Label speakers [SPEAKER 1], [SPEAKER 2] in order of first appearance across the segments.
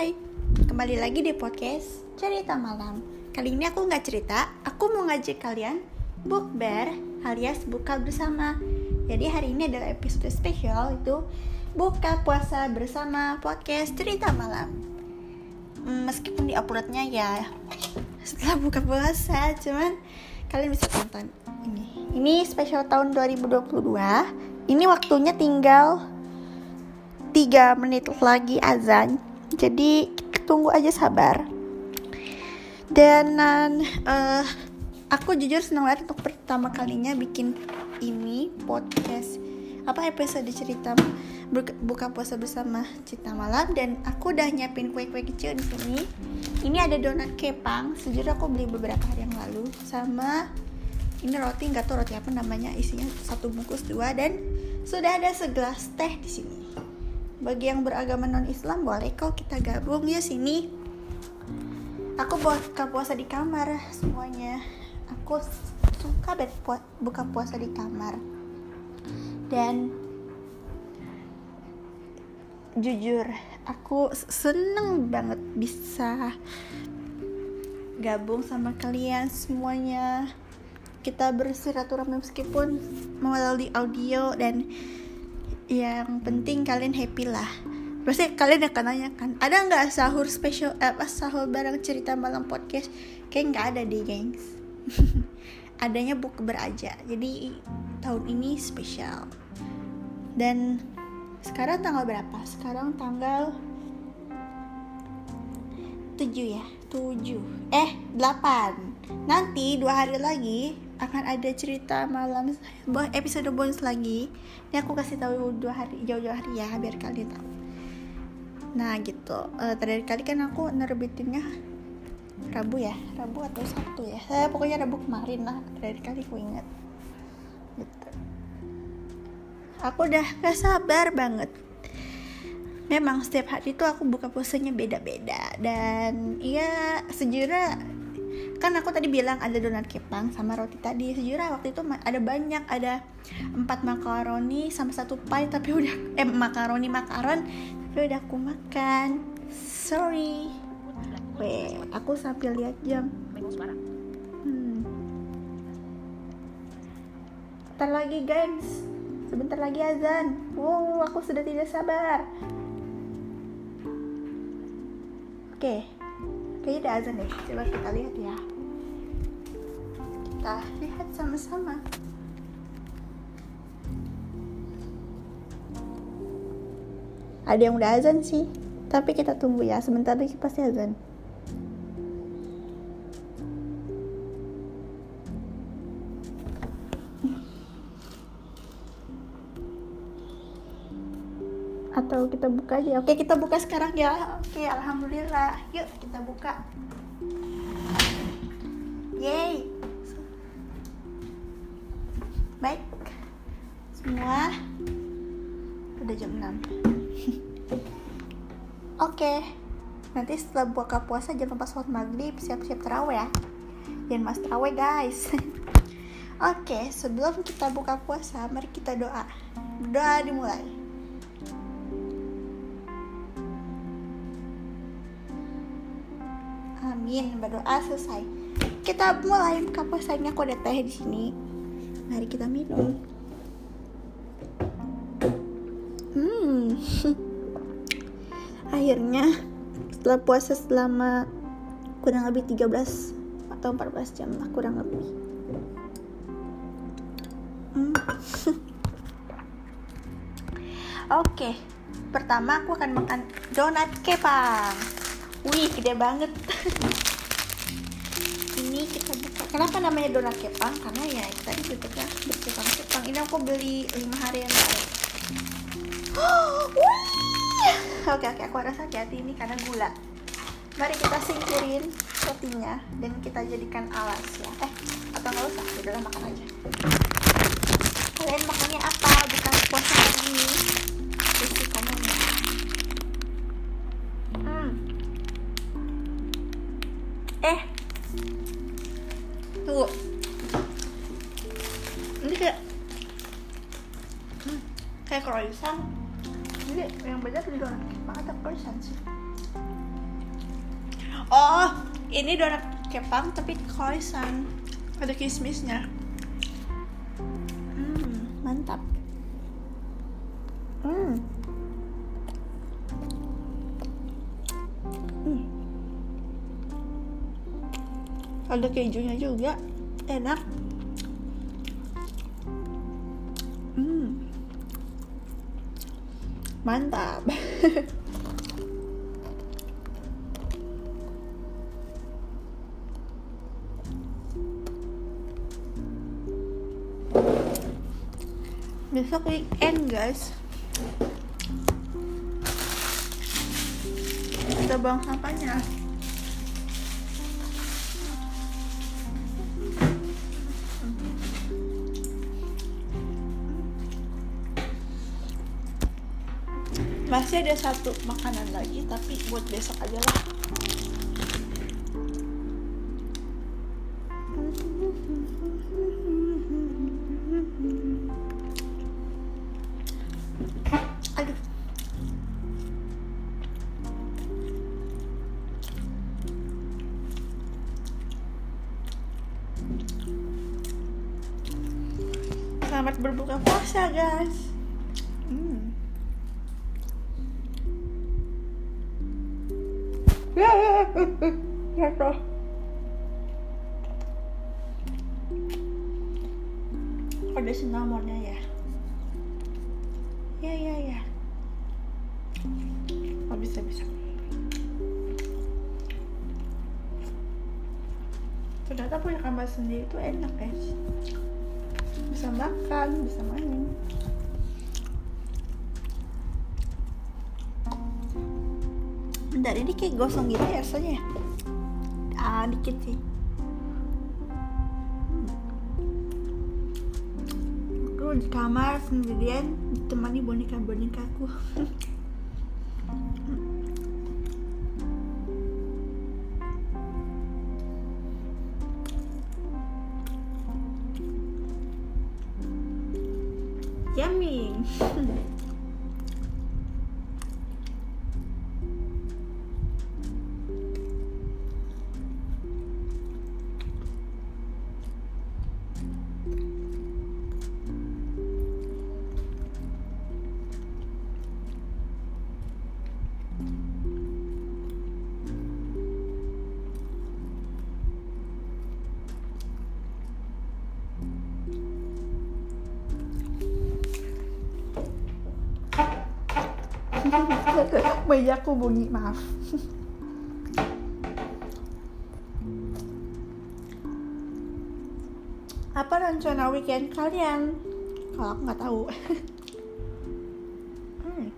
[SPEAKER 1] hai. Kembali lagi di podcast Cerita Malam. Kali ini aku nggak cerita, aku mau ngajak kalian Bukber alias buka bersama. Jadi hari ini adalah episode spesial itu Buka puasa bersama podcast Cerita Malam. Hmm, Meskipun di uploadnya ya setelah buka puasa Cuman kalian bisa tonton. Ini Ini spesial tahun 2022 Ini waktunya tinggal 3 menit lagi azan jadi tunggu aja sabar. Dan uh, aku jujur senang banget untuk pertama kalinya bikin ini podcast apa episode cerita buka puasa bersama cerita malam. Dan aku udah nyiapin kue-kue kecil di sini. Ini ada donat kepang. Sejujurnya aku beli beberapa hari yang lalu. Sama ini roti nggak tahu roti apa namanya. Isinya satu bungkus dua. Dan sudah ada segelas teh di sini bagi yang beragama non Islam boleh kok kita gabung ya sini. Aku buka puasa di kamar semuanya. Aku suka banget buka puasa di kamar. Dan jujur aku seneng banget bisa gabung sama kalian semuanya. Kita bersiraturahmi meskipun melalui audio dan yang penting kalian happy lah. Pasti kalian akan nanya kan ada nggak sahur spesial eh, sahur bareng cerita malam podcast? Kayak nggak ada deh gengs. Adanya buku beraja. Jadi tahun ini spesial dan sekarang tanggal berapa? Sekarang tanggal 7 ya? 7 eh 8 nanti dua hari lagi akan ada cerita malam episode bonus lagi. Ini aku kasih tahu dua hari jauh-jauh hari ya biar kalian tahu. Nah gitu. Uh, terakhir kali kan aku nerbitinnya Rabu ya Rabu atau Sabtu ya. Saya pokoknya Rabu kemarin lah terakhir kali aku ingat. Gitu. Aku udah gak sabar banget. Memang setiap hari itu aku buka puasanya beda-beda. Dan iya sejujurnya kan aku tadi bilang ada donat kepang sama roti tadi. Sejujurnya waktu itu ada banyak ada empat makaroni sama satu pie tapi udah eh makaroni makaron tapi udah aku makan. Sorry. Weh, aku sambil lihat jam. Hmm. Bentar lagi guys Sebentar lagi azan. Wow, aku sudah tidak sabar. Oke Kayaknya udah azan deh Coba kita lihat ya kita lihat sama-sama. Ada yang udah azan sih, tapi kita tunggu ya. Sebentar lagi pasti azan. Atau kita buka aja. Oke, kita buka sekarang ya. Oke, alhamdulillah. Yuk, kita buka. Yeay. Baik. Semua. Udah jam 6 oke. Nanti setelah buka puasa jangan lupa sholat maghrib. Siap-siap terawih ya. Jangan mas terawih guys. Oke sebelum kita buka puasa mari kita doa. Doa dimulai amin berdoa selesai kita mulai buka puasanya aku ada teh di sini Mari kita minum. Hmm. Akhirnya setelah puasa selama kurang lebih 13 atau 14 jam lah kurang lebih. Hmm. Oke, okay. pertama aku akan makan donat kepang. Wih, gede banget. Kita buka. Kenapa namanya donat kepang? Karena ya tadi bentuknya berkepang kepang ini aku beli lima hari yang lalu. Oke oke aku rasa hati-hati ini karena gula. Mari kita singkirin rotinya dan kita jadikan alas ya. Eh atau nggak usah? Udah makan aja. Kalian makannya apa? Bukan puasa ini. Hmm. eh Tunggu. Ini kayak hmm, kayak croissant. Jadi yang beda di donat apa ada croissant sih? oh ini donat kepang tapi croissant ada kismisnya hmm, mantap. Hmm. Ada kejunya juga. Enak. Hmm. mantap. Besok weekend guys. Kita buang sampahnya masih ada satu makanan lagi tapi buat besok aja lah. Selamat berbuka puasa guys. Hmm. Ada sinnamonnya ya. Ya ya ya. Oh bisa bisa. Ternyata punya kamar sendiri itu enak guys. Bisa makan, bisa main. Bentar ini kayak gosong gitu ya rasanya ya? Ah dikit sih Aku di kamar sendirian ditemani boneka-bonekaku Yummy mejaku bunyi maaf. Apa rencana weekend kalian? Kalau aku nggak tahu. Hmm.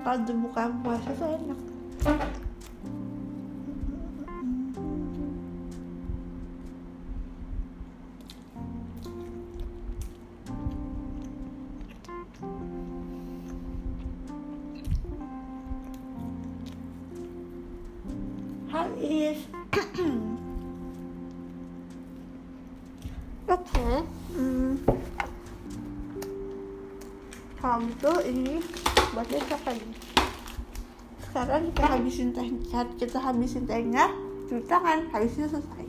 [SPEAKER 1] kalau dibuka puasa tuh enak Oke. Hmm. Kalau gitu ini buat besok lagi Sekarang kita habisin teh Kita habisin tehnya Cuci tangan Habisnya selesai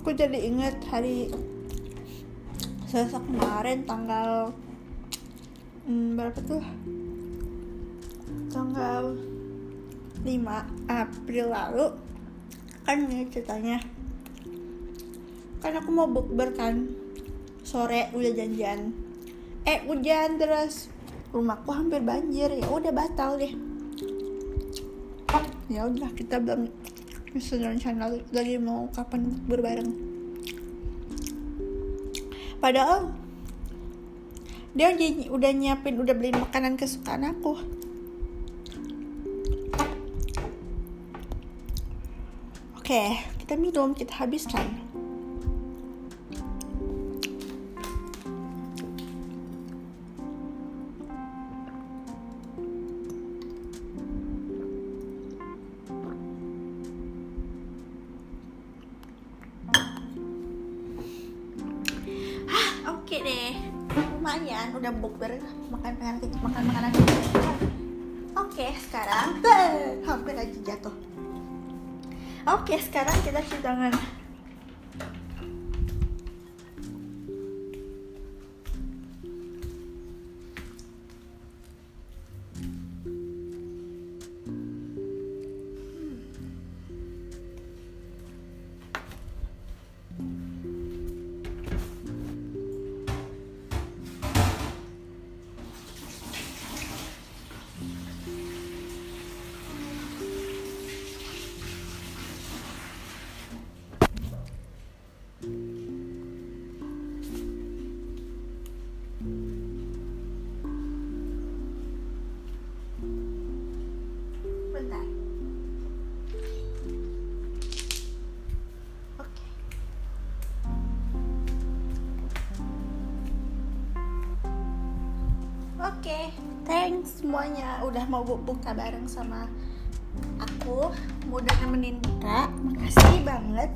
[SPEAKER 1] aku jadi inget hari Selasa kemarin tanggal hmm, berapa tuh? Tanggal 5 April lalu kan ini ceritanya. Kan aku mau bukber kan sore udah janjian. Eh hujan terus. Rumahku hampir banjir ya udah batal deh. Ya udah kita belum sudah rencana lagi mau kapan berbareng. Padahal dia udah, nyiapin udah beliin makanan kesukaan aku. Oke kita minum kita habiskan lumayan udah bukber makan makan makan makanan. Oke sekarang hampir. aja jatuh. Oke sekarang kita cuci tangan oke thanks semuanya. Udah mau bu- buka bareng sama aku. Mau udah nemenin buka makasih banget.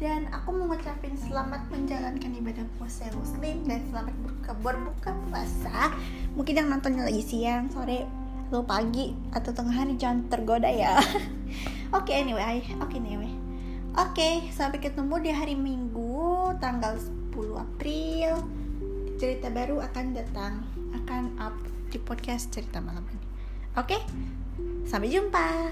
[SPEAKER 1] Dan aku mau ngucapin selamat menjalankan ibadah puasa muslim dan selamat berbuka, berbuka puasa. Mungkin yang nontonnya lagi siang sore atau pagi atau tengah hari jangan tergoda ya. Oke anyway. Oke anyway. Oke sampai ketemu di hari minggu tanggal 10 April. Cerita baru akan datang akan up di podcast cerita malam ini. Oke sampai jumpa